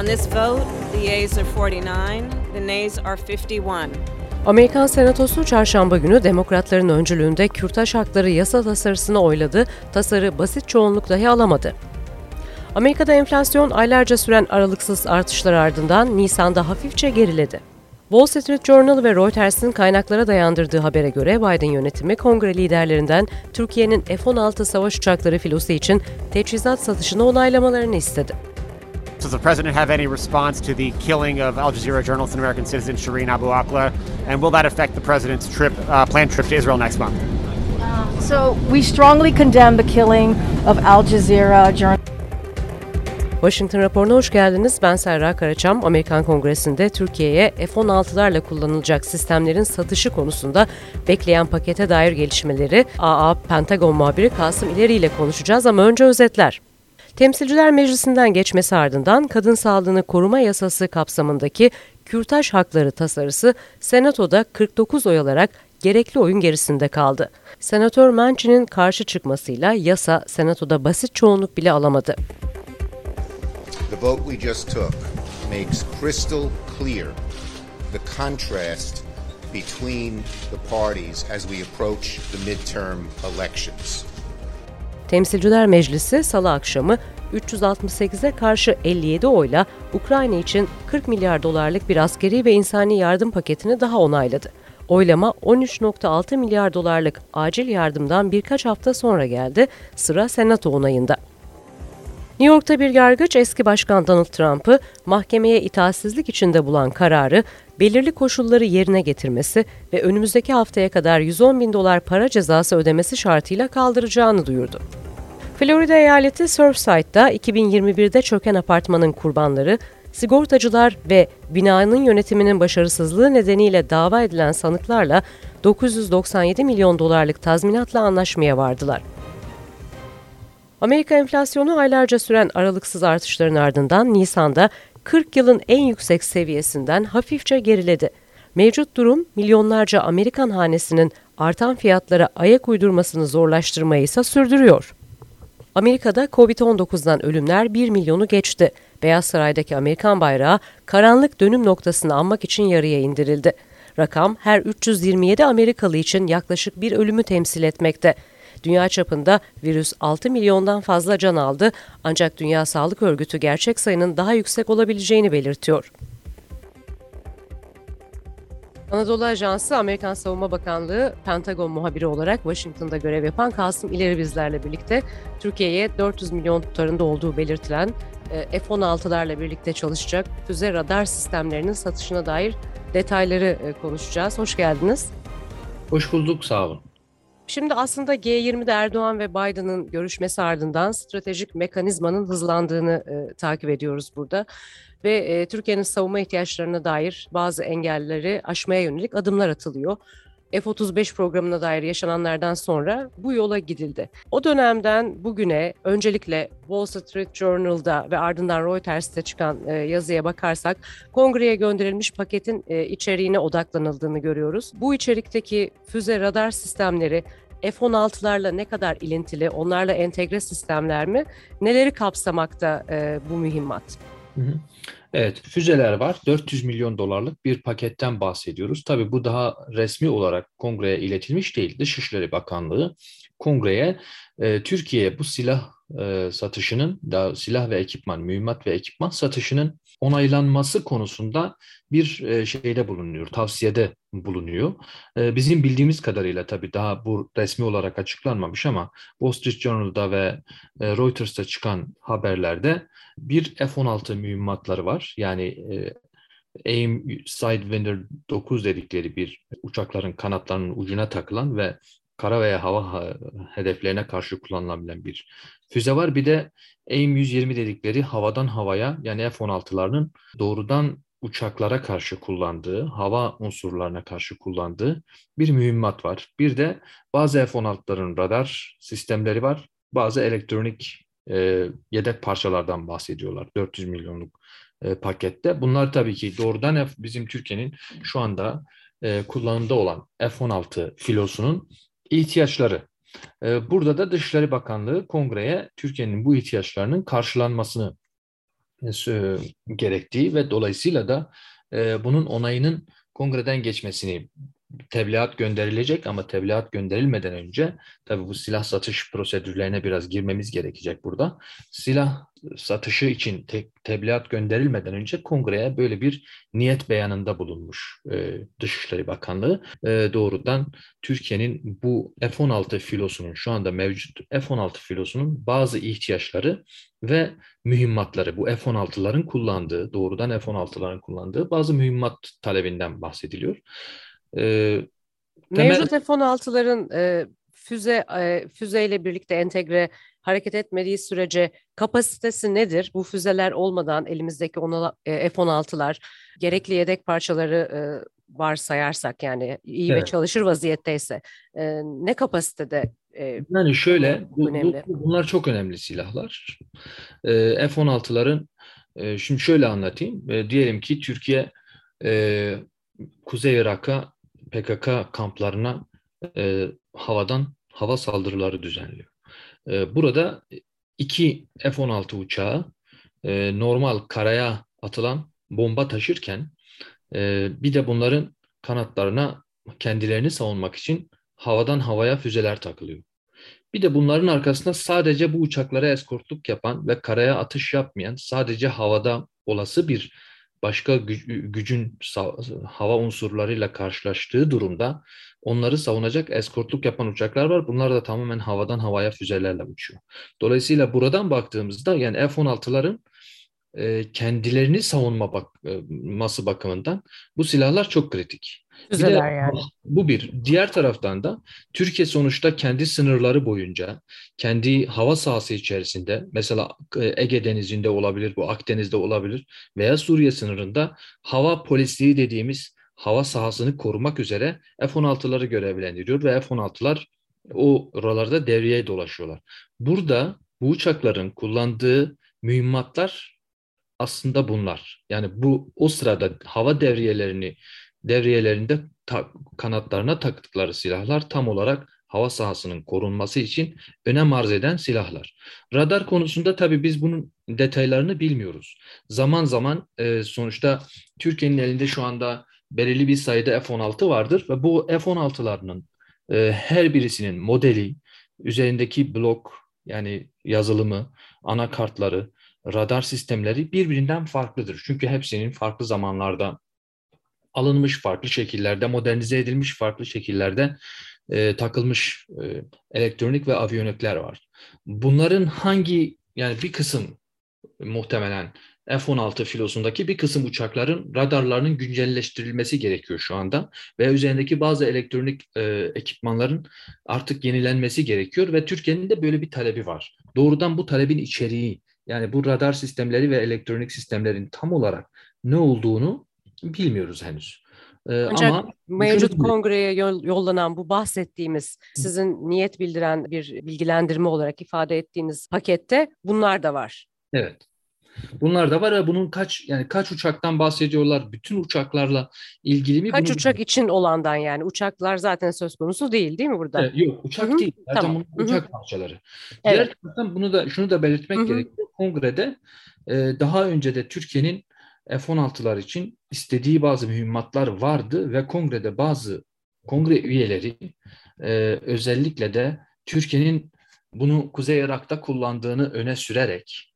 On this vote, the yeas are 49, the nays are 51. Amerikan Senatosu çarşamba günü demokratların öncülüğünde kürtaj hakları yasa tasarısını oyladı, tasarı basit çoğunluk dahi alamadı. Amerika'da enflasyon aylarca süren aralıksız artışlar ardından Nisan'da hafifçe geriledi. Wall Street Journal ve Reuters'ın kaynaklara dayandırdığı habere göre Biden yönetimi kongre liderlerinden Türkiye'nin F-16 savaş uçakları filosu için teçhizat satışını onaylamalarını istedi. Does the president have any response to the killing of Al Jazeera journalist and American citizen Shireen Abu Akleh? And will that affect the president's trip, uh, planned trip to Israel next month? So we strongly condemn the killing of Al Jazeera journalist. Washington raporuna hoş geldiniz. Ben Serra Karaçam. Amerikan Kongresi'nde Türkiye'ye F-16'larla kullanılacak sistemlerin satışı konusunda bekleyen pakete dair gelişmeleri AA Pentagon muhabiri Kasım İleri ile konuşacağız ama önce özetler. Temsilciler Meclisi'nden geçmesi ardından kadın sağlığını koruma yasası kapsamındaki kürtaj hakları tasarısı Senato'da 49 oy alarak gerekli oyun gerisinde kaldı. Senatör Manchin'in karşı çıkmasıyla yasa Senato'da basit çoğunluk bile alamadı. The vote we just took makes crystal clear the contrast between the parties as we approach the midterm elections. Temsilciler Meclisi salı akşamı 368'e karşı 57 oyla Ukrayna için 40 milyar dolarlık bir askeri ve insani yardım paketini daha onayladı. Oylama 13.6 milyar dolarlık acil yardımdan birkaç hafta sonra geldi. Sıra Senato onayında. New York'ta bir yargıç eski başkan Donald Trump'ı mahkemeye itaatsizlik içinde bulan kararı belirli koşulları yerine getirmesi ve önümüzdeki haftaya kadar 110 bin dolar para cezası ödemesi şartıyla kaldıracağını duyurdu. Florida eyaleti Surfside'da 2021'de çöken apartmanın kurbanları, sigortacılar ve binanın yönetiminin başarısızlığı nedeniyle dava edilen sanıklarla 997 milyon dolarlık tazminatla anlaşmaya vardılar. Amerika enflasyonu aylarca süren aralıksız artışların ardından Nisan'da 40 yılın en yüksek seviyesinden hafifçe geriledi. Mevcut durum milyonlarca Amerikan hanesinin artan fiyatlara ayak uydurmasını zorlaştırmayı ise sürdürüyor. Amerika'da Covid-19'dan ölümler 1 milyonu geçti. Beyaz Saray'daki Amerikan bayrağı karanlık dönüm noktasını anmak için yarıya indirildi. Rakam her 327 Amerikalı için yaklaşık bir ölümü temsil etmekte. Dünya çapında virüs 6 milyondan fazla can aldı ancak Dünya Sağlık Örgütü gerçek sayının daha yüksek olabileceğini belirtiyor. Anadolu Ajansı Amerikan Savunma Bakanlığı Pentagon muhabiri olarak Washington'da görev yapan Kasım İleri bizlerle birlikte Türkiye'ye 400 milyon tutarında olduğu belirtilen e, F-16'larla birlikte çalışacak füze radar sistemlerinin satışına dair detayları e, konuşacağız. Hoş geldiniz. Hoş bulduk, sağ olun. Şimdi aslında G20'de Erdoğan ve Biden'ın görüşmesi ardından stratejik mekanizmanın hızlandığını e, takip ediyoruz burada. Ve e, Türkiye'nin savunma ihtiyaçlarına dair bazı engelleri aşmaya yönelik adımlar atılıyor. F-35 programına dair yaşananlardan sonra bu yola gidildi. O dönemden bugüne öncelikle Wall Street Journal'da ve ardından Reuters'te çıkan e, yazıya bakarsak kongreye gönderilmiş paketin e, içeriğine odaklanıldığını görüyoruz. Bu içerikteki füze radar sistemleri F-16'larla ne kadar ilintili, onlarla entegre sistemler mi? Neleri kapsamakta e, bu mühimmat? Hı hı. Evet, füzeler var. 400 milyon dolarlık bir paketten bahsediyoruz. Tabii bu daha resmi olarak kongreye iletilmiş değil. Dışişleri Bakanlığı kongreye e, Türkiye bu silah e, satışının, da silah ve ekipman, mühimmat ve ekipman satışının onaylanması konusunda bir e, şeyde bulunuyor, tavsiyede bulunuyor. E, bizim bildiğimiz kadarıyla tabii daha bu resmi olarak açıklanmamış ama Wall Street Journal'da ve e, Reuters'ta çıkan haberlerde bir F-16 mühimmatları var. Yani e, AIM Sidewinder 9 dedikleri bir uçakların kanatlarının ucuna takılan ve kara veya hava hedeflerine karşı kullanılabilen bir füze var. Bir de AIM-120 dedikleri havadan havaya yani F-16'larının doğrudan uçaklara karşı kullandığı, hava unsurlarına karşı kullandığı bir mühimmat var. Bir de bazı F-16'ların radar sistemleri var. Bazı elektronik e, yedek parçalardan bahsediyorlar. 400 milyonluk e, pakette. Bunlar tabii ki doğrudan F, bizim Türkiye'nin şu anda e, kullanımda olan F-16 filosunun ihtiyaçları. E, burada da Dışişleri Bakanlığı kongreye Türkiye'nin bu ihtiyaçlarının karşılanmasını e, gerektiği ve dolayısıyla da e, bunun onayının kongreden geçmesini tebliğat gönderilecek ama tebliğat gönderilmeden önce tabii bu silah satış prosedürlerine biraz girmemiz gerekecek burada. Silah satışı için te, tebliğat gönderilmeden önce kongreye böyle bir niyet beyanında bulunmuş e, Dışişleri Bakanlığı. E, doğrudan Türkiye'nin bu F-16 filosunun şu anda mevcut F-16 filosunun bazı ihtiyaçları ve mühimmatları bu F-16'ların kullandığı doğrudan F-16'ların kullandığı bazı mühimmat talebinden bahsediliyor. E, Mevcut F-16'ların e, füze e, füzeyle birlikte entegre hareket etmediği sürece kapasitesi nedir? Bu füzeler olmadan elimizdeki e, F-16'lar gerekli yedek parçaları e, varsayarsak yani iyi evet. ve çalışır vaziyetteyse e, ne kapasitede e, yani şöyle bu, önemli. Bu, bunlar çok önemli silahlar. E, F-16'ların e, şimdi şöyle anlatayım. E, diyelim ki Türkiye e, Kuzey Irak'a PKK kamplarına e, havadan hava saldırıları düzenliyor. E, burada iki F-16 uçağı e, normal karaya atılan bomba taşırken e, bir de bunların kanatlarına kendilerini savunmak için havadan havaya füzeler takılıyor. Bir de bunların arkasında sadece bu uçaklara eskortluk yapan ve karaya atış yapmayan, sadece havada olası bir başka gücün hava unsurlarıyla karşılaştığı durumda onları savunacak eskortluk yapan uçaklar var. Bunlar da tamamen havadan havaya füzelerle uçuyor. Dolayısıyla buradan baktığımızda yani F-16'ların e, kendilerini savunma bakması bakımından bu silahlar çok kritik. Füzeler yani. Bu bir. Diğer taraftan da Türkiye sonuçta kendi sınırları boyunca, kendi hava sahası içerisinde, mesela e, Ege Denizi'nde olabilir, bu Akdeniz'de olabilir veya Suriye sınırında hava polisliği dediğimiz hava sahasını korumak üzere F-16'ları görevlendiriyor ve F-16'lar o oralarda devreye dolaşıyorlar. Burada bu uçakların kullandığı mühimmatlar aslında bunlar. Yani bu o sırada hava devriyelerini devriyelerinde ta, kanatlarına taktıkları silahlar tam olarak hava sahasının korunması için önem arz eden silahlar. Radar konusunda tabii biz bunun detaylarını bilmiyoruz. Zaman zaman e, sonuçta Türkiye'nin elinde şu anda belirli bir sayıda F-16 vardır ve bu F-16'larının e, her birisinin modeli, üzerindeki blok yani yazılımı, anakartları, radar sistemleri birbirinden farklıdır. Çünkü hepsinin farklı zamanlarda alınmış farklı şekillerde, modernize edilmiş farklı şekillerde e, takılmış e, elektronik ve aviyonikler var. Bunların hangi yani bir kısım muhtemelen F-16 filosundaki bir kısım uçakların radarlarının güncelleştirilmesi gerekiyor şu anda ve üzerindeki bazı elektronik e, ekipmanların artık yenilenmesi gerekiyor ve Türkiye'nin de böyle bir talebi var. Doğrudan bu talebin içeriği yani bu radar sistemleri ve elektronik sistemlerin tam olarak ne olduğunu bilmiyoruz henüz. Ee, Ancak ama mevcut kongreye yollanan bu bahsettiğimiz sizin niyet bildiren bir bilgilendirme olarak ifade ettiğiniz pakette bunlar da var. Evet. Bunlar da var ya bunun kaç yani kaç uçaktan bahsediyorlar? Bütün uçaklarla ilgili mi? Kaç bunu... uçak için olandan yani uçaklar zaten söz konusu değil değil mi burada? Evet, yok uçak Hı-hı. değil. Zaten tamam. bunun uçak Hı-hı. parçaları. Evet. Diğer taraftan bunu da şunu da belirtmek Hı-hı. gerekiyor. Kongrede e, daha önce de Türkiye'nin F-16'lar için istediği bazı mühimmatlar vardı ve kongrede bazı kongre üyeleri e, özellikle de Türkiye'nin bunu Kuzey Irak'ta kullandığını öne sürerek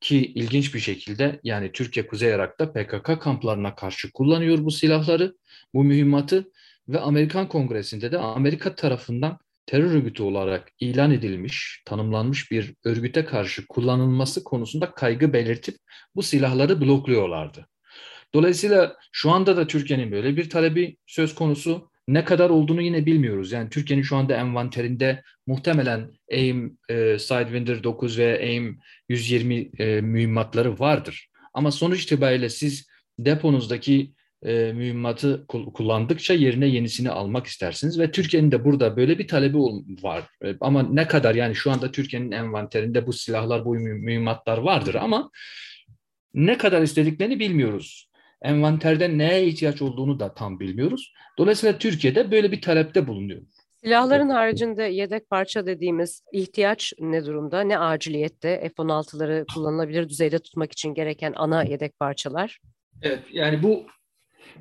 ki ilginç bir şekilde yani Türkiye Kuzey Irak'ta PKK kamplarına karşı kullanıyor bu silahları, bu mühimmatı ve Amerikan Kongresi'nde de Amerika tarafından terör örgütü olarak ilan edilmiş, tanımlanmış bir örgüte karşı kullanılması konusunda kaygı belirtip bu silahları blokluyorlardı. Dolayısıyla şu anda da Türkiye'nin böyle bir talebi söz konusu. Ne kadar olduğunu yine bilmiyoruz. Yani Türkiye'nin şu anda envanterinde muhtemelen AIM e, Sidewinder 9 ve AIM 120 e, mühimmatları vardır. Ama sonuç itibariyle siz deponuzdaki e, mühimmatı kullandıkça yerine yenisini almak istersiniz ve Türkiye'nin de burada böyle bir talebi var. E, ama ne kadar yani şu anda Türkiye'nin envanterinde bu silahlar, bu mühimmatlar vardır ama ne kadar istediklerini bilmiyoruz. Envanterde neye ihtiyaç olduğunu da tam bilmiyoruz. Dolayısıyla Türkiye'de böyle bir talepte bulunuyor. Silahların haricinde yedek parça dediğimiz ihtiyaç ne durumda? Ne aciliyette F-16'ları kullanılabilir düzeyde tutmak için gereken ana yedek parçalar? Evet yani bu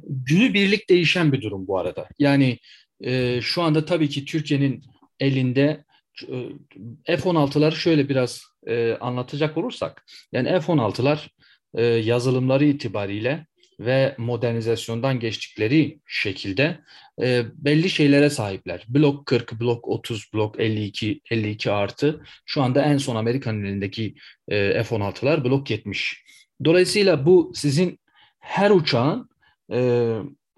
günü birlik değişen bir durum bu arada. Yani e, şu anda tabii ki Türkiye'nin elinde e, F-16'ları şöyle biraz e, anlatacak olursak, yani F-16'lar e, yazılımları itibariyle ve modernizasyondan geçtikleri şekilde e, belli şeylere sahipler. Blok 40, blok 30, blok 52, 52 artı şu anda en son Amerika'nın elindeki e, F-16'lar blok 70. Dolayısıyla bu sizin her uçağın e,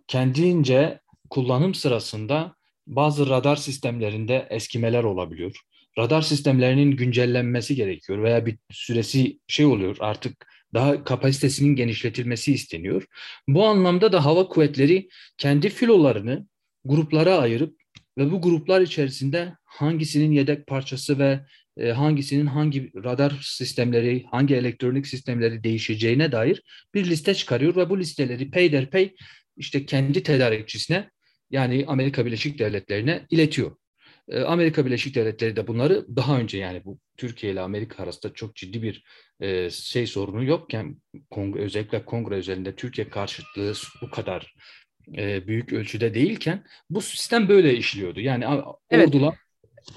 kendince kullanım sırasında bazı radar sistemlerinde eskimeler olabiliyor. Radar sistemlerinin güncellenmesi gerekiyor veya bir süresi şey oluyor artık daha kapasitesinin genişletilmesi isteniyor. Bu anlamda da hava kuvvetleri kendi filolarını gruplara ayırıp ve bu gruplar içerisinde hangisinin yedek parçası ve e, hangisinin hangi radar sistemleri, hangi elektronik sistemleri değişeceğine dair bir liste çıkarıyor ve bu listeleri peyderpey işte kendi tedarikçisine yani Amerika Birleşik Devletleri'ne iletiyor. E, Amerika Birleşik Devletleri de bunları daha önce yani bu Türkiye ile Amerika arasında çok ciddi bir e, şey sorunu yokken kongre, özellikle kongre üzerinde Türkiye karşıtlığı bu kadar e, büyük ölçüde değilken bu sistem böyle işliyordu. Yani evet. ordular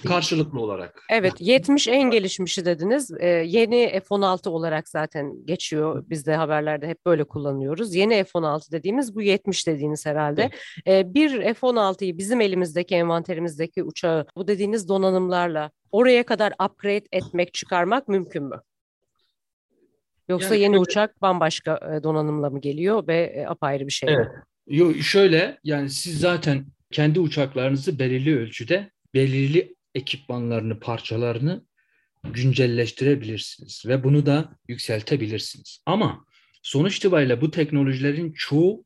karşılıklı olarak. Evet 70 en gelişmişi dediniz. Ee, yeni F-16 olarak zaten geçiyor. Biz de haberlerde hep böyle kullanıyoruz. Yeni F-16 dediğimiz bu 70 dediğiniz herhalde. Ee, bir F-16'yı bizim elimizdeki envanterimizdeki uçağı bu dediğiniz donanımlarla oraya kadar upgrade etmek, çıkarmak mümkün mü? Yoksa yani, yeni uçak bambaşka e, donanımla mı geliyor ve e, apayrı bir şey evet. mi? Yo, şöyle yani siz zaten kendi uçaklarınızı belirli ölçüde belirli ekipmanlarını, parçalarını güncelleştirebilirsiniz ve bunu da yükseltebilirsiniz. Ama sonuç itibariyle bu teknolojilerin çoğu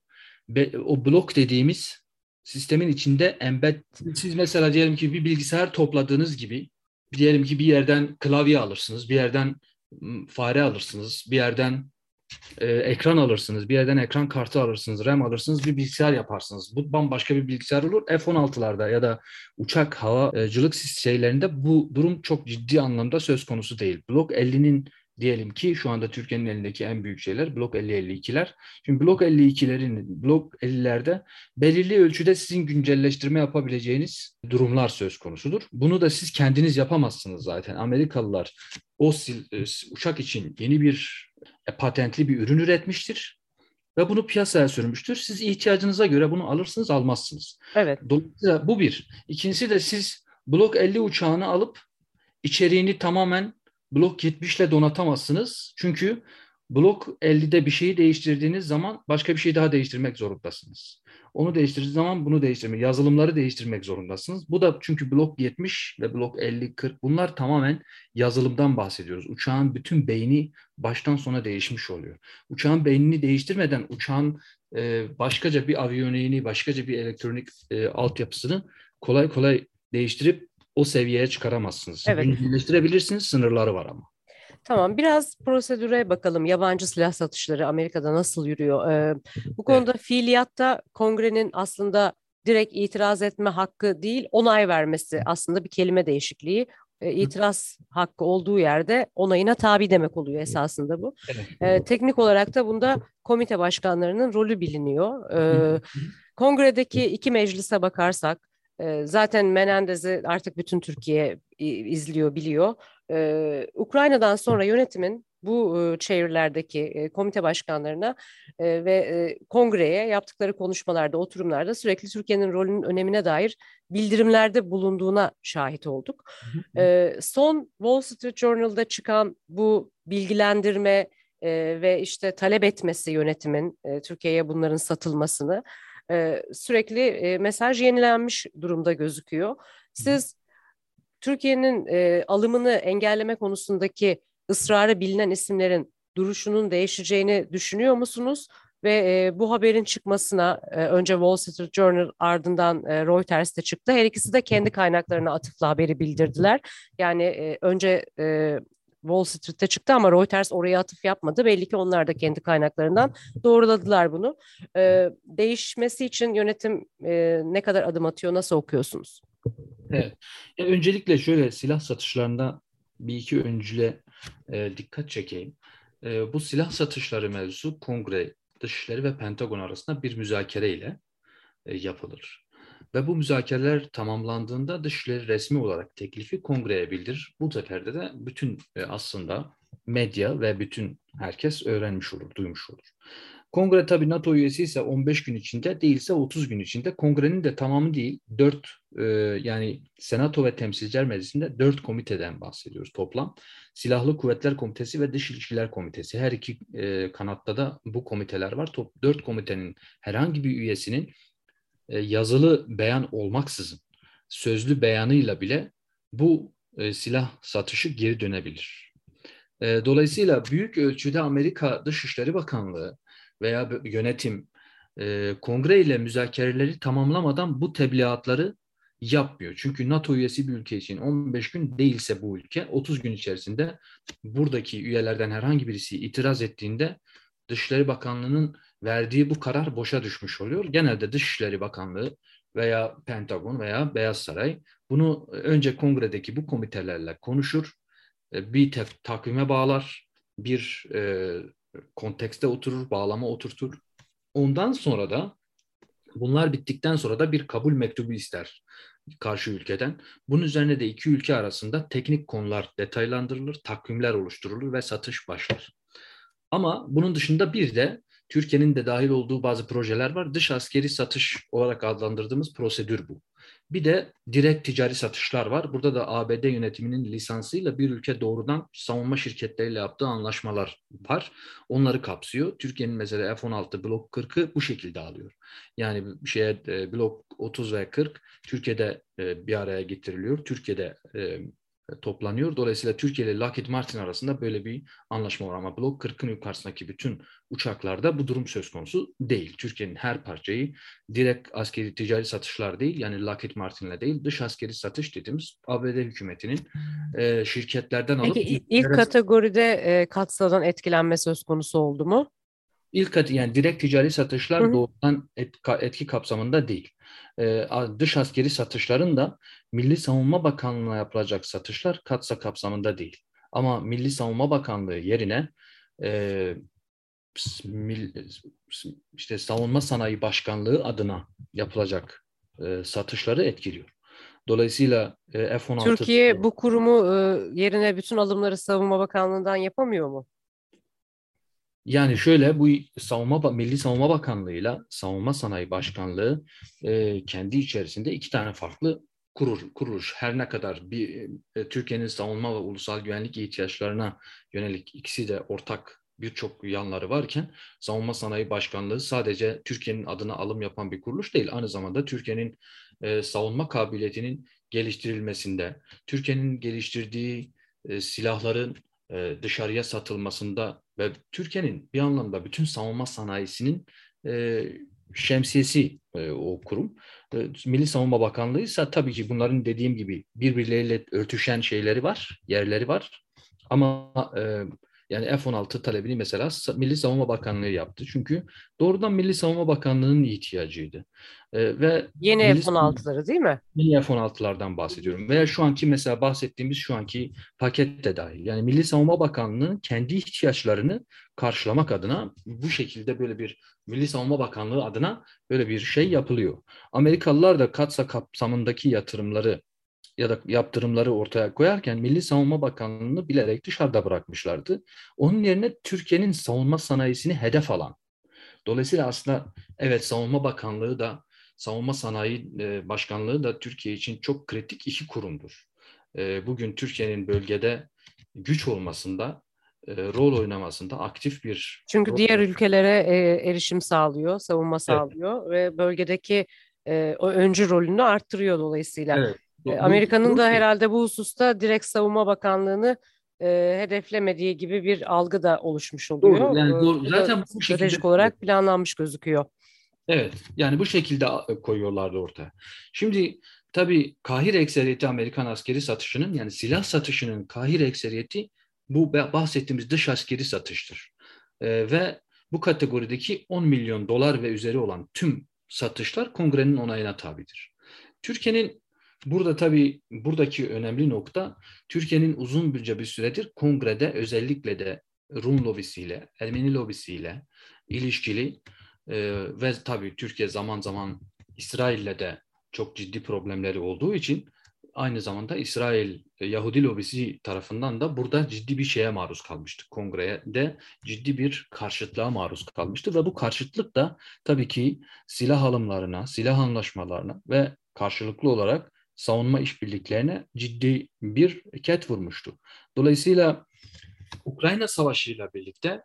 o blok dediğimiz sistemin içinde embed. Siz mesela diyelim ki bir bilgisayar topladığınız gibi diyelim ki bir yerden klavye alırsınız, bir yerden fare alırsınız, bir yerden e, ekran alırsınız, bir yerden ekran kartı alırsınız, RAM alırsınız, bir bilgisayar yaparsınız. Bu bambaşka bir bilgisayar olur. F-16'larda ya da uçak havacılık şeylerinde bu durum çok ciddi anlamda söz konusu değil. Blok 50'nin diyelim ki şu anda Türkiye'nin elindeki en büyük şeyler blok 50-52'ler. Şimdi blok 52'lerin blok 50'lerde belirli ölçüde sizin güncelleştirme yapabileceğiniz durumlar söz konusudur. Bunu da siz kendiniz yapamazsınız zaten. Amerikalılar o e, uçak için yeni bir e, patentli bir ürün üretmiştir ve bunu piyasaya sürmüştür. Siz ihtiyacınıza göre bunu alırsınız, almazsınız. Evet. Dolayısıyla bu bir. İkincisi de siz Blok 50 uçağını alıp içeriğini tamamen Blok 70 ile donatamazsınız. Çünkü Blok 50'de bir şeyi değiştirdiğiniz zaman başka bir şey daha değiştirmek zorundasınız. Onu değiştirdiğiniz zaman bunu değiştirmek, yazılımları değiştirmek zorundasınız. Bu da çünkü blok 70 ve blok 50, 40 bunlar tamamen yazılımdan bahsediyoruz. Uçağın bütün beyni baştan sona değişmiş oluyor. Uçağın beynini değiştirmeden uçağın e, başkaca bir aviyoniğini, başkaca bir elektronik e, altyapısını kolay kolay değiştirip o seviyeye çıkaramazsınız. Evet. Güncelleştirebilirsiniz, sınırları var ama. Tamam, biraz prosedüre bakalım. Yabancı silah satışları Amerika'da nasıl yürüyor? Ee, bu konuda fiiliyatta kongrenin aslında direkt itiraz etme hakkı değil, onay vermesi aslında bir kelime değişikliği. E, itiraz hakkı olduğu yerde onayına tabi demek oluyor esasında bu. E, teknik olarak da bunda komite başkanlarının rolü biliniyor. E, kongredeki iki meclise bakarsak, e, zaten Menendez'i artık bütün Türkiye izliyor, biliyor. Ee, Ukrayna'dan sonra yönetimin bu e, çevrelerdeki e, komite başkanlarına e, ve e, kongreye yaptıkları konuşmalarda, oturumlarda sürekli Türkiye'nin rolünün önemine dair bildirimlerde bulunduğuna şahit olduk. E, son Wall Street Journal'da çıkan bu bilgilendirme e, ve işte talep etmesi yönetimin e, Türkiye'ye bunların satılmasını e, sürekli e, mesaj yenilenmiş durumda gözüküyor. Siz Türkiye'nin e, alımını engelleme konusundaki ısrarı bilinen isimlerin duruşunun değişeceğini düşünüyor musunuz? Ve e, bu haberin çıkmasına e, önce Wall Street Journal ardından e, Reuters'te çıktı. Her ikisi de kendi kaynaklarına atıflı haberi bildirdiler. Yani e, önce e, Wall Street'te çıktı ama Reuters oraya atıf yapmadı. Belli ki onlar da kendi kaynaklarından doğruladılar bunu. E, değişmesi için yönetim e, ne kadar adım atıyor, nasıl okuyorsunuz? Evet. Yani öncelikle şöyle silah satışlarında bir iki öncüle e, dikkat çekeyim. E, bu silah satışları mevzusu Kongre, Dışişleri ve Pentagon arasında bir müzakere ile e, yapılır. Ve bu müzakereler tamamlandığında Dışişleri resmi olarak teklifi kongreye bildirir. Bu seferde de bütün e, aslında medya ve bütün herkes öğrenmiş olur, duymuş olur. Kongre tabii NATO üyesi ise 15 gün içinde değilse 30 gün içinde kongrenin de tamamı değil 4 e, yani Senato ve Temsilciler Meclisi'nde 4 komiteden bahsediyoruz toplam. Silahlı Kuvvetler Komitesi ve Dış İlişkiler Komitesi her iki e, kanatta da bu komiteler var. Top, 4 komitenin herhangi bir üyesinin e, yazılı beyan olmaksızın sözlü beyanıyla bile bu e, silah satışı geri dönebilir. Dolayısıyla büyük ölçüde Amerika Dışişleri Bakanlığı veya yönetim kongre ile müzakereleri tamamlamadan bu tebliğatları yapmıyor. Çünkü NATO üyesi bir ülke için 15 gün değilse bu ülke 30 gün içerisinde buradaki üyelerden herhangi birisi itiraz ettiğinde Dışişleri Bakanlığı'nın verdiği bu karar boşa düşmüş oluyor. Genelde Dışişleri Bakanlığı veya Pentagon veya Beyaz Saray bunu önce kongredeki bu komitelerle konuşur, e, bir takvime bağlar, bir e, kontekste oturur, bağlama oturtur. Ondan sonra da bunlar bittikten sonra da bir kabul mektubu ister karşı ülkeden. Bunun üzerine de iki ülke arasında teknik konular detaylandırılır, takvimler oluşturulur ve satış başlar. Ama bunun dışında bir de Türkiye'nin de dahil olduğu bazı projeler var. Dış askeri satış olarak adlandırdığımız prosedür bu. Bir de direkt ticari satışlar var. Burada da ABD yönetiminin lisansıyla bir ülke doğrudan savunma şirketleriyle yaptığı anlaşmalar var. Onları kapsıyor. Türkiye'nin mesela F-16 Blok 40'ı bu şekilde alıyor. Yani şeye e, Blok 30 ve 40 Türkiye'de e, bir araya getiriliyor. Türkiye'de e, toplanıyor. Dolayısıyla Türkiye ile Lockheed Martin arasında böyle bir anlaşma var ama Blok 40'ın yukarısındaki bütün uçaklarda bu durum söz konusu değil. Türkiye'nin her parçayı direkt askeri ticari satışlar değil yani Lockheed Martin'le değil dış askeri satış dediğimiz ABD hükümetinin e, şirketlerden alıp... Peki ilk kategoride e, Katsa'dan etkilenme söz konusu oldu mu? İlk yani direkt ticari satışlar Hı-hı. doğrudan etki kapsamında değil. Ee, dış askeri satışların da Milli Savunma Bakanlığı'na yapılacak satışlar katsa kapsamında değil. Ama Milli Savunma Bakanlığı yerine e, işte Savunma Sanayi Başkanlığı adına yapılacak e, satışları etkiliyor. Dolayısıyla e, F-16... Türkiye bu kurumu e, yerine bütün alımları Savunma Bakanlığı'ndan yapamıyor mu? Yani şöyle bu savunma Milli Savunma Bakanlığı'yla Savunma Sanayi Başkanlığı e, kendi içerisinde iki tane farklı kurur, kuruluş. Her ne kadar bir e, Türkiye'nin savunma ve ulusal güvenlik ihtiyaçlarına yönelik ikisi de ortak birçok yanları varken Savunma Sanayi Başkanlığı sadece Türkiye'nin adına alım yapan bir kuruluş değil. Aynı zamanda Türkiye'nin e, savunma kabiliyetinin geliştirilmesinde, Türkiye'nin geliştirdiği e, silahların e, dışarıya satılmasında ve Türkiye'nin bir anlamda bütün savunma sanayisinin e, şemsiyesi e, o kurum. E, Milli Savunma Bakanlığı ise tabii ki bunların dediğim gibi birbirleriyle örtüşen şeyleri var, yerleri var. Ama e, yani F-16 talebini mesela Milli Savunma Bakanlığı yaptı. Çünkü doğrudan Milli Savunma Bakanlığı'nın ihtiyacıydı. Ee, ve Yeni F-16'ları değil mi? Yeni F-16'lardan bahsediyorum. Veya şu anki mesela bahsettiğimiz şu anki paket de dahil. Yani Milli Savunma Bakanlığı'nın kendi ihtiyaçlarını karşılamak adına bu şekilde böyle bir Milli Savunma Bakanlığı adına böyle bir şey yapılıyor. Amerikalılar da katsa kapsamındaki yatırımları ya da yaptırımları ortaya koyarken Milli Savunma Bakanlığı'nı bilerek dışarıda bırakmışlardı. Onun yerine Türkiye'nin savunma sanayisini hedef alan. Dolayısıyla aslında evet Savunma Bakanlığı da Savunma Sanayi e, Başkanlığı da Türkiye için çok kritik iki kurumdur. E, bugün Türkiye'nin bölgede güç olmasında e, rol oynamasında aktif bir Çünkü diğer ülkelere erişim sağlıyor, savunma sağlıyor evet. ve bölgedeki o öncü rolünü arttırıyor dolayısıyla. Evet. E, Amerika'nın da herhalde bu hususta direkt savunma bakanlığını e, hedeflemediği gibi bir algı da oluşmuş oluyor. Doğru, yani doğru. Zaten bu stratejik olarak planlanmış gözüküyor. Evet, yani bu şekilde koyuyorlardı ortaya. Şimdi tabii Kahir ekseriyeti Amerikan askeri satışının yani silah satışının Kahir ekseriyeti bu bahsettiğimiz dış askeri satıştır. E, ve bu kategorideki 10 milyon dolar ve üzeri olan tüm satışlar kongrenin onayına tabidir. Türkiye'nin burada tabii buradaki önemli nokta Türkiye'nin uzun bir süredir kongrede özellikle de Rum lobisiyle, Ermeni lobisiyle ilişkili e, ve tabii Türkiye zaman zaman İsrail'le de çok ciddi problemleri olduğu için aynı zamanda İsrail Yahudi lobisi tarafından da burada ciddi bir şeye maruz kalmıştı. Kongreye de ciddi bir karşıtlığa maruz kalmıştı ve bu karşıtlık da tabii ki silah alımlarına, silah anlaşmalarına ve karşılıklı olarak savunma işbirliklerine ciddi bir ket vurmuştu. Dolayısıyla Ukrayna Savaşı ile birlikte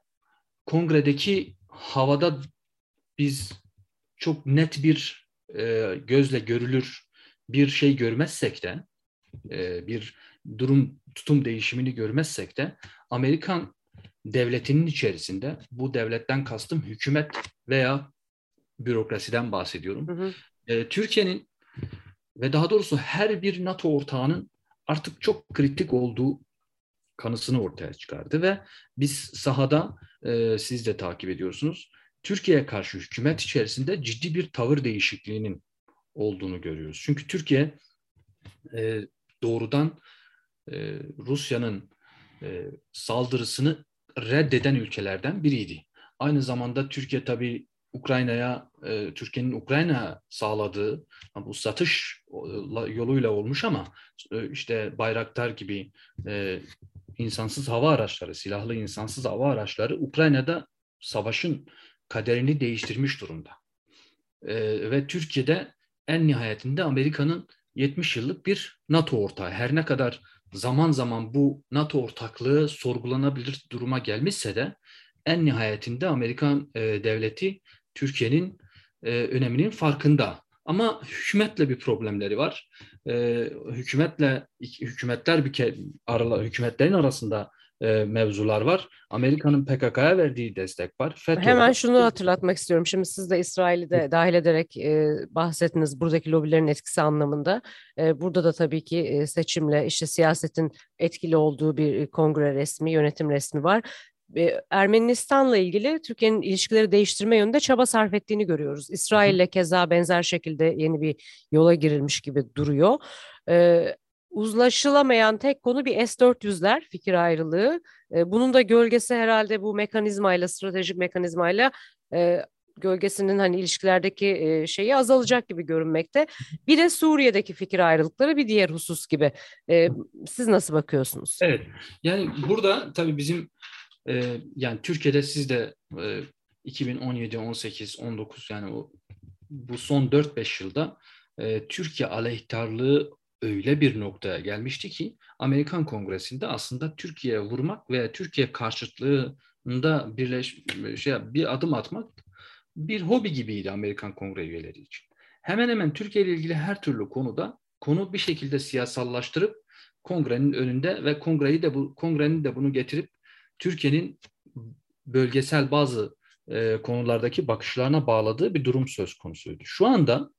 kongredeki havada biz çok net bir e, gözle görülür bir şey görmezsek de e, bir durum tutum değişimini görmezsek de Amerikan devletinin içerisinde bu devletten kastım hükümet veya bürokrasiden bahsediyorum. Hı hı. E, Türkiye'nin ve daha doğrusu her bir NATO ortağının artık çok kritik olduğu kanısını ortaya çıkardı ve biz sahada e, siz de takip ediyorsunuz. Türkiye'ye karşı hükümet içerisinde ciddi bir tavır değişikliğinin olduğunu görüyoruz. Çünkü Türkiye e, doğrudan e, Rusya'nın e, saldırısını reddeden ülkelerden biriydi. Aynı zamanda Türkiye tabii Ukrayna'ya, e, Türkiye'nin Ukrayna sağladığı bu satış yoluyla olmuş ama e, işte Bayraktar gibi e, insansız hava araçları, silahlı insansız hava araçları Ukrayna'da savaşın kaderini değiştirmiş durumda. E, ve Türkiye'de en nihayetinde Amerika'nın 70 yıllık bir NATO ortağı. Her ne kadar zaman zaman bu NATO ortaklığı sorgulanabilir duruma gelmişse de en nihayetinde Amerikan e, devleti Türkiye'nin e, öneminin farkında. Ama hükümetle bir problemleri var. E, hükümetle hükümetler bir ke, arala, hükümetlerin arasında e, mevzular var. Amerika'nın PKK'ya verdiği destek var. FETÖ Hemen var. şunu hatırlatmak istiyorum. Şimdi siz de İsrail'i de dahil ederek e, bahsettiniz buradaki lobilerin etkisi anlamında. E, burada da tabii ki e, seçimle işte siyasetin etkili olduğu bir kongre resmi, yönetim resmi var. Ermenistan'la ilgili Türkiye'nin ilişkileri değiştirme yönünde çaba sarf ettiğini görüyoruz. İsrail'le keza benzer şekilde yeni bir yola girilmiş gibi duruyor. Ee, uzlaşılamayan tek konu bir S-400'ler fikir ayrılığı. Bunun da gölgesi herhalde bu mekanizmayla, stratejik mekanizmayla e, gölgesinin hani ilişkilerdeki şeyi azalacak gibi görünmekte. Bir de Suriye'deki fikir ayrılıkları bir diğer husus gibi. Siz nasıl bakıyorsunuz? Evet. Yani burada tabii bizim e, yani Türkiye'de siz de e, 2017, 18, 19 yani o bu son 4-5 yılda e, Türkiye aleyhtarlığı öyle bir noktaya gelmişti ki Amerikan Kongresi'nde aslında Türkiye'ye vurmak veya Türkiye karşıtlığında birleş şey bir adım atmak bir hobi gibiydi Amerikan Kongre üyeleri için. Hemen hemen Türkiye ile ilgili her türlü konuda konu bir şekilde siyasallaştırıp kongrenin önünde ve kongreyi de bu kongrenin de bunu getirip Türkiye'nin bölgesel bazı e, konulardaki bakışlarına bağladığı bir durum söz konusuydu. Şu anda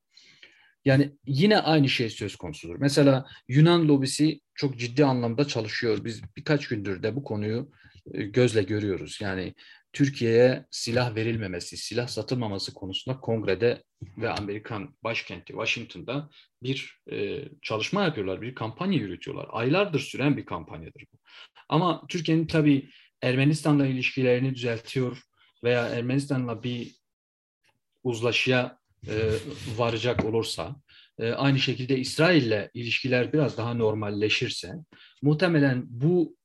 yani yine aynı şey söz konusudur. Mesela Yunan lobisi çok ciddi anlamda çalışıyor. Biz birkaç gündür de bu konuyu e, gözle görüyoruz. Yani Türkiye'ye silah verilmemesi, silah satılmaması konusunda kongrede ve Amerikan başkenti Washington'da bir e, çalışma yapıyorlar, bir kampanya yürütüyorlar. Aylardır süren bir kampanyadır bu. Ama Türkiye'nin tabii Ermenistan'la ilişkilerini düzeltiyor veya Ermenistan'la bir uzlaşıya e, varacak olursa, e, aynı şekilde İsrail'le ilişkiler biraz daha normalleşirse, muhtemelen bu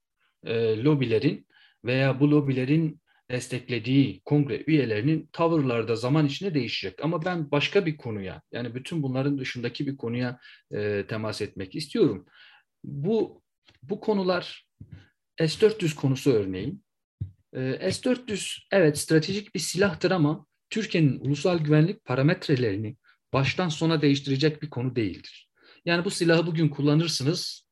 e, lobilerin veya bu lobilerin desteklediği kongre üyelerinin tavırları da zaman içinde değişecek. Ama ben başka bir konuya, yani bütün bunların dışındaki bir konuya e, temas etmek istiyorum. Bu bu konular S-400 konusu örneğin. E, S-400 evet stratejik bir silahtır ama Türkiye'nin ulusal güvenlik parametrelerini baştan sona değiştirecek bir konu değildir. Yani bu silahı bugün kullanırsınız,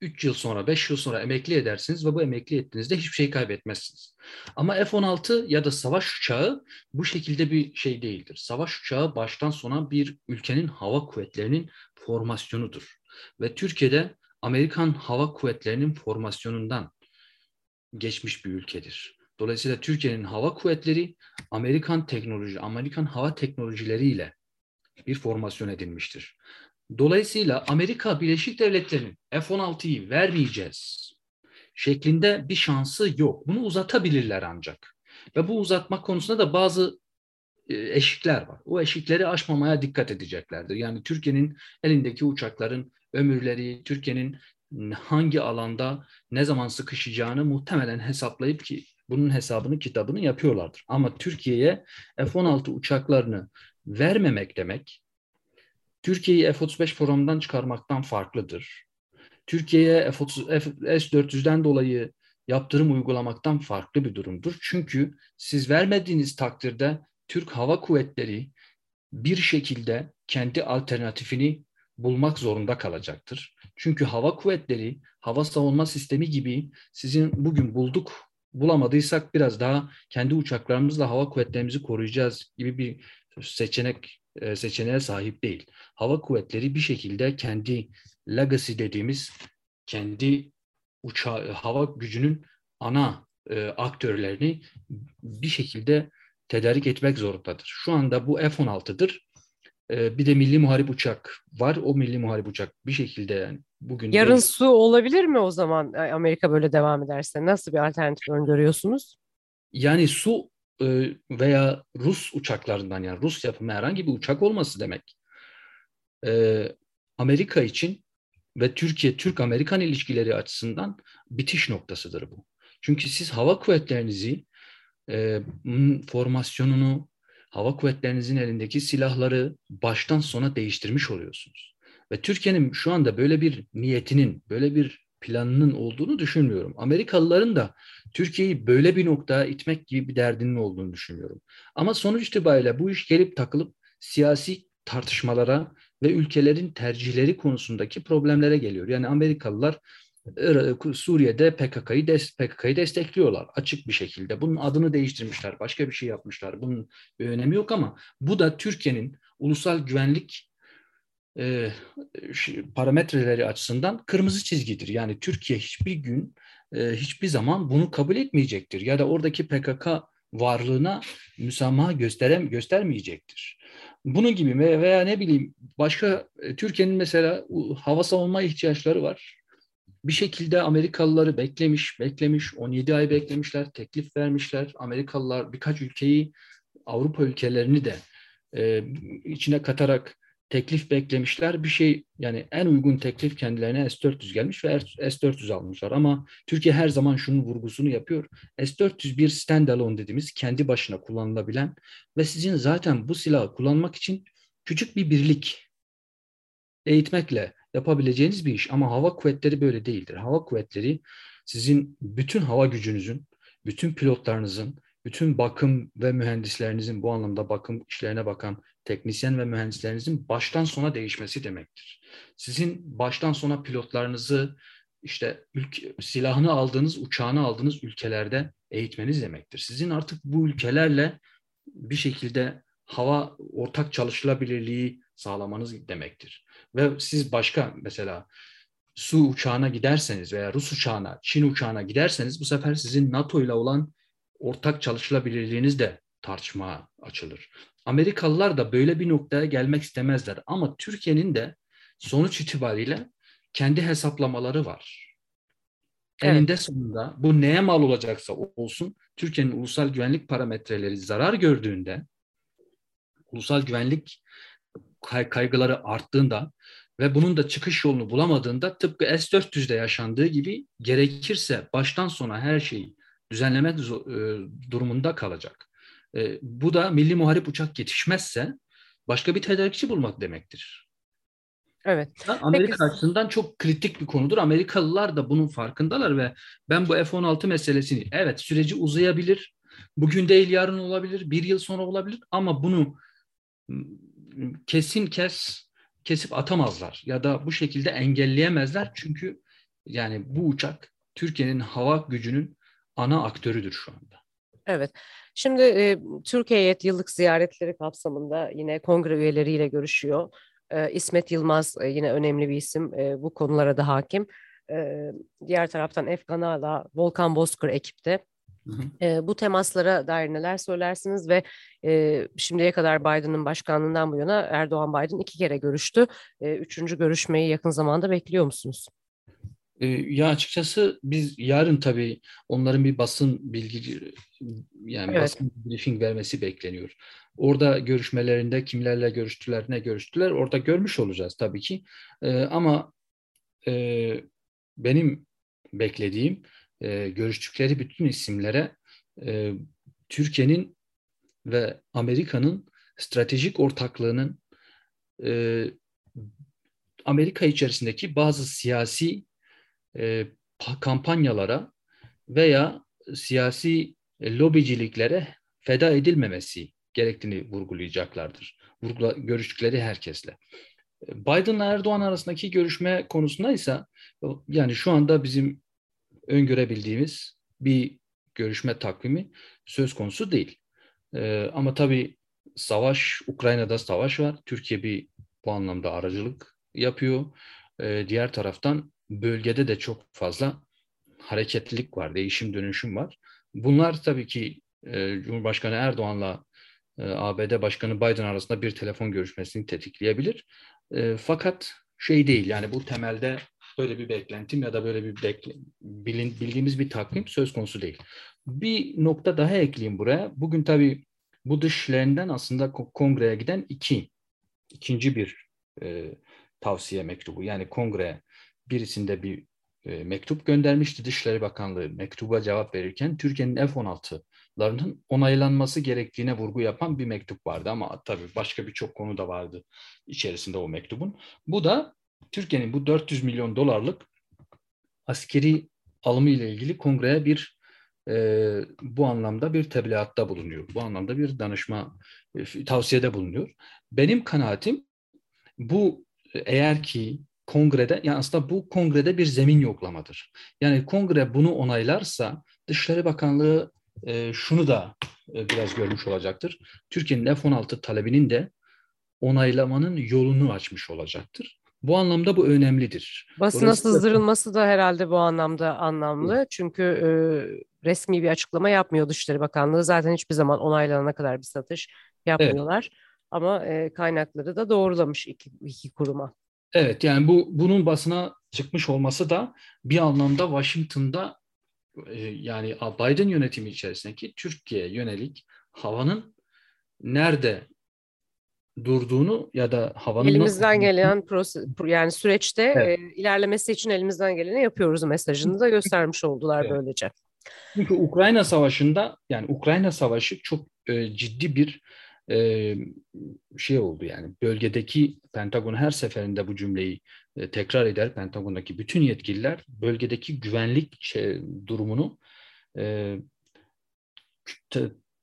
3 yıl sonra, 5 yıl sonra emekli edersiniz ve bu emekli ettiğinizde hiçbir şey kaybetmezsiniz. Ama F-16 ya da savaş uçağı bu şekilde bir şey değildir. Savaş uçağı baştan sona bir ülkenin hava kuvvetlerinin formasyonudur. Ve Türkiye'de Amerikan hava kuvvetlerinin formasyonundan geçmiş bir ülkedir. Dolayısıyla Türkiye'nin hava kuvvetleri Amerikan teknoloji, Amerikan hava teknolojileriyle bir formasyon edilmiştir. Dolayısıyla Amerika Birleşik Devletleri'nin F-16'yı vermeyeceğiz şeklinde bir şansı yok. Bunu uzatabilirler ancak. Ve bu uzatma konusunda da bazı e, eşikler var. O eşikleri aşmamaya dikkat edeceklerdir. Yani Türkiye'nin elindeki uçakların ömürleri, Türkiye'nin hangi alanda ne zaman sıkışacağını muhtemelen hesaplayıp ki bunun hesabını kitabını yapıyorlardır. Ama Türkiye'ye F-16 uçaklarını vermemek demek Türkiye'yi F-35 programından çıkarmaktan farklıdır. Türkiye'ye S-400'den dolayı yaptırım uygulamaktan farklı bir durumdur. Çünkü siz vermediğiniz takdirde Türk Hava Kuvvetleri bir şekilde kendi alternatifini bulmak zorunda kalacaktır. Çünkü hava kuvvetleri, hava savunma sistemi gibi sizin bugün bulduk, bulamadıysak biraz daha kendi uçaklarımızla hava kuvvetlerimizi koruyacağız gibi bir seçenek e, seçeneğe sahip değil. Hava kuvvetleri bir şekilde kendi legacy dediğimiz kendi uçağı, hava gücünün ana e, aktörlerini bir şekilde tedarik etmek zorundadır. Şu anda bu F-16'dır. E, bir de milli muharip uçak var. O milli muharip uçak bir şekilde yani bugün... Yarın de... su olabilir mi o zaman Amerika böyle devam ederse? Nasıl bir alternatif öngörüyorsunuz? Yani su e, veya Rus uçaklarından yani Rus yapımı herhangi bir uçak olması demek. E, Amerika için ve Türkiye Türk-Amerikan ilişkileri açısından bitiş noktasıdır bu. Çünkü siz hava kuvvetlerinizi e, formasyonunu, hava kuvvetlerinizin elindeki silahları baştan sona değiştirmiş oluyorsunuz. Ve Türkiye'nin şu anda böyle bir niyetinin, böyle bir planının olduğunu düşünmüyorum. Amerikalıların da Türkiye'yi böyle bir noktaya itmek gibi bir derdinin olduğunu düşünüyorum. Ama sonuç itibariyle bu iş gelip takılıp siyasi tartışmalara ve ülkelerin tercihleri konusundaki problemlere geliyor. Yani Amerikalılar Suriye'de PKK'yı des PKK'yı destekliyorlar açık bir şekilde. Bunun adını değiştirmişler, başka bir şey yapmışlar. Bunun bir önemi yok ama bu da Türkiye'nin ulusal güvenlik e, parametreleri açısından kırmızı çizgidir. Yani Türkiye hiçbir gün, e, hiçbir zaman bunu kabul etmeyecektir. Ya da oradaki PKK varlığına müsamaha gösterem göstermeyecektir. Bunun gibi veya ne bileyim başka e, Türkiye'nin mesela hava savunma ihtiyaçları var. Bir şekilde Amerikalıları beklemiş, beklemiş, 17 ay beklemişler, teklif vermişler. Amerikalılar birkaç ülkeyi, Avrupa ülkelerini de e, içine katarak teklif beklemişler. Bir şey yani en uygun teklif kendilerine S-400 gelmiş ve S-400 almışlar. Ama Türkiye her zaman şunun vurgusunu yapıyor. S-400 bir standalone dediğimiz kendi başına kullanılabilen ve sizin zaten bu silahı kullanmak için küçük bir birlik eğitmekle yapabileceğiniz bir iş. Ama hava kuvvetleri böyle değildir. Hava kuvvetleri sizin bütün hava gücünüzün, bütün pilotlarınızın, bütün bakım ve mühendislerinizin bu anlamda bakım işlerine bakan teknisyen ve mühendislerinizin baştan sona değişmesi demektir. Sizin baştan sona pilotlarınızı işte ülke, silahını aldığınız, uçağını aldığınız ülkelerde eğitmeniz demektir. Sizin artık bu ülkelerle bir şekilde hava ortak çalışılabilirliği sağlamanız demektir. Ve siz başka mesela su uçağına giderseniz veya Rus uçağına, Çin uçağına giderseniz bu sefer sizin NATO ile olan ortak çalışılabilirliğiniz de tartışmaya açılır. Amerikalılar da böyle bir noktaya gelmek istemezler. Ama Türkiye'nin de sonuç itibariyle kendi hesaplamaları var. Evet. Eninde sonunda bu neye mal olacaksa olsun Türkiye'nin ulusal güvenlik parametreleri zarar gördüğünde ulusal güvenlik kaygıları arttığında ve bunun da çıkış yolunu bulamadığında tıpkı S-400'de yaşandığı gibi gerekirse baştan sona her şeyi düzenlemek e, durumunda kalacak. E, bu da milli muharip uçak yetişmezse başka bir tedarikçi bulmak demektir. Evet. Amerika Peki. açısından çok kritik bir konudur. Amerikalılar da bunun farkındalar ve ben bu F-16 meselesini evet süreci uzayabilir. Bugün değil yarın olabilir, bir yıl sonra olabilir ama bunu kesin kes kesip atamazlar ya da bu şekilde engelleyemezler çünkü yani bu uçak Türkiye'nin hava gücünün ana aktörüdür şu anda. Evet. Şimdi e, Türkiye yıllık ziyaretleri kapsamında yine kongre üyeleriyle görüşüyor. E, İsmet Yılmaz e, yine önemli bir isim. E, bu konulara da hakim. E, diğer taraftan Efkanala, Volkan Bozkır ekipte. E, bu temaslara dair neler söylersiniz ve e, şimdiye kadar Biden'ın başkanlığından bu yana Erdoğan Biden iki kere görüştü. E, üçüncü görüşmeyi yakın zamanda bekliyor musunuz? E, ya açıkçası biz yarın tabii onların bir basın bilgi yani evet. basın briefing vermesi bekleniyor. Orada görüşmelerinde kimlerle görüştüler, ne görüştüler orada görmüş olacağız tabii ki. E, ama e, benim beklediğim e, görüştükleri bütün isimlere e, Türkiye'nin ve Amerika'nın stratejik ortaklığının e, Amerika içerisindeki bazı siyasi e, kampanyalara veya siyasi lobiciliklere feda edilmemesi gerektiğini vurgulayacaklardır. Vurgula, görüştükleri herkesle. Biden'la Erdoğan arasındaki görüşme konusunda ise yani şu anda bizim öngörebildiğimiz bir görüşme takvimi söz konusu değil. Ee, ama tabii savaş, Ukrayna'da savaş var. Türkiye bir bu anlamda aracılık yapıyor. Ee, diğer taraftan bölgede de çok fazla hareketlilik var, değişim dönüşüm var. Bunlar tabii ki e, Cumhurbaşkanı Erdoğan'la e, ABD Başkanı Biden arasında bir telefon görüşmesini tetikleyebilir. E, fakat şey değil yani bu temelde böyle bir beklentim ya da böyle bir bekle, bilin, bildiğimiz bir takvim söz konusu değil. Bir nokta daha ekleyeyim buraya. Bugün tabii bu dışlarından aslında kongreye giden iki, ikinci bir e, tavsiye mektubu. Yani kongre birisinde bir e, mektup göndermişti Dışişleri Bakanlığı mektuba cevap verirken Türkiye'nin F-16'larının onaylanması gerektiğine vurgu yapan bir mektup vardı ama tabii başka birçok konu da vardı içerisinde o mektubun. Bu da Türkiye'nin bu 400 milyon dolarlık askeri alımı ile ilgili kongreye bir e, bu anlamda bir tebliğatta bulunuyor. Bu anlamda bir danışma e, tavsiyede bulunuyor. Benim kanaatim bu eğer ki kongrede yani aslında bu kongrede bir zemin yoklamadır. Yani kongre bunu onaylarsa Dışişleri Bakanlığı e, şunu da e, biraz görmüş olacaktır. Türkiye'nin F-16 talebinin de onaylamanın yolunu açmış olacaktır. Bu anlamda bu önemlidir. Basına Dolayısıyla... sızdırılması da herhalde bu anlamda anlamlı. Evet. Çünkü e, resmi bir açıklama yapmıyor Dışişleri Bakanlığı. Zaten hiçbir zaman onaylanana kadar bir satış yapmıyorlar. Evet. Ama e, kaynakları da doğrulamış iki, iki kuruma. Evet yani bu bunun basına çıkmış olması da bir anlamda Washington'da e, yani Biden yönetimi içerisindeki Türkiye yönelik havanın nerede durduğunu ya da havanın elimizden gelen proses, yani süreçte evet. e, ilerlemesi için elimizden geleni yapıyoruz mesajını da göstermiş oldular evet. böylece. Çünkü Ukrayna Savaşı'nda yani Ukrayna Savaşı çok e, ciddi bir e, şey oldu yani bölgedeki Pentagon her seferinde bu cümleyi e, tekrar eder. Pentagon'daki bütün yetkililer bölgedeki güvenlik şey, durumunu e,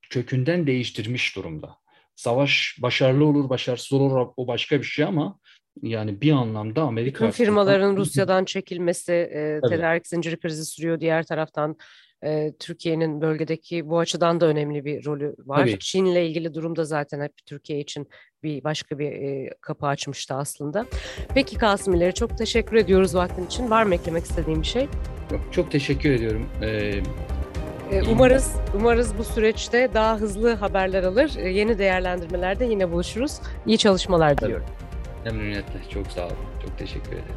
kökünden değiştirmiş durumda. Savaş başarılı olur, başarısız olur o başka bir şey ama yani bir anlamda Amerika... Bütün firmaların Rusya'dan çekilmesi, e, tedarik zinciri krizi sürüyor. Diğer taraftan e, Türkiye'nin bölgedeki bu açıdan da önemli bir rolü var. Tabii. Çin'le ilgili durumda zaten hep Türkiye için bir başka bir e, kapı açmıştı aslında. Peki Kasım İleri çok teşekkür ediyoruz vaktin için. Var mı eklemek istediğim bir şey? Yok, çok teşekkür ediyorum. Ee, Umarız umarız bu süreçte daha hızlı haberler alır. Yeni değerlendirmelerde yine buluşuruz. İyi çalışmalar diliyorum. Memnuniyetle. Çok sağ olun. Çok teşekkür ederim.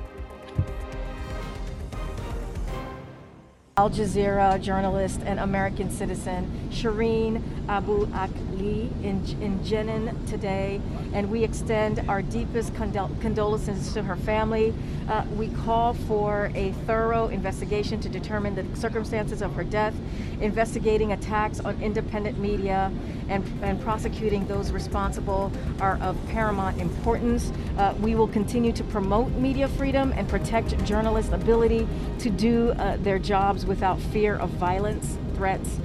Al Jazeera journalist and American citizen Shireen Abu Akli in, in Jenin today, and we extend our deepest condol- condolences to her family. Uh, we call for a thorough investigation to determine the circumstances of her death, investigating attacks on independent media, and, and prosecuting those responsible are of paramount importance. Uh, we will continue to promote media freedom and protect journalists' ability to do uh, their jobs without fear of violence, threats,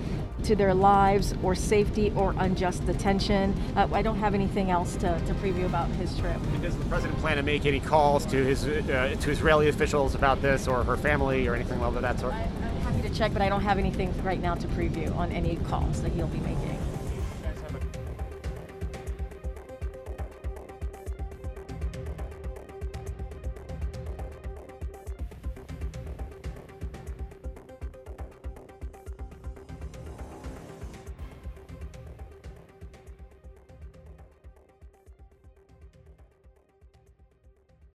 to their lives or safety or unjust detention. Uh, I don't have anything else to, to preview about his trip. Does the president plan to make any calls to his uh, to Israeli officials about this or her family or anything of that sort? I, I'm happy to check, but I don't have anything right now to preview on any calls that he'll be making.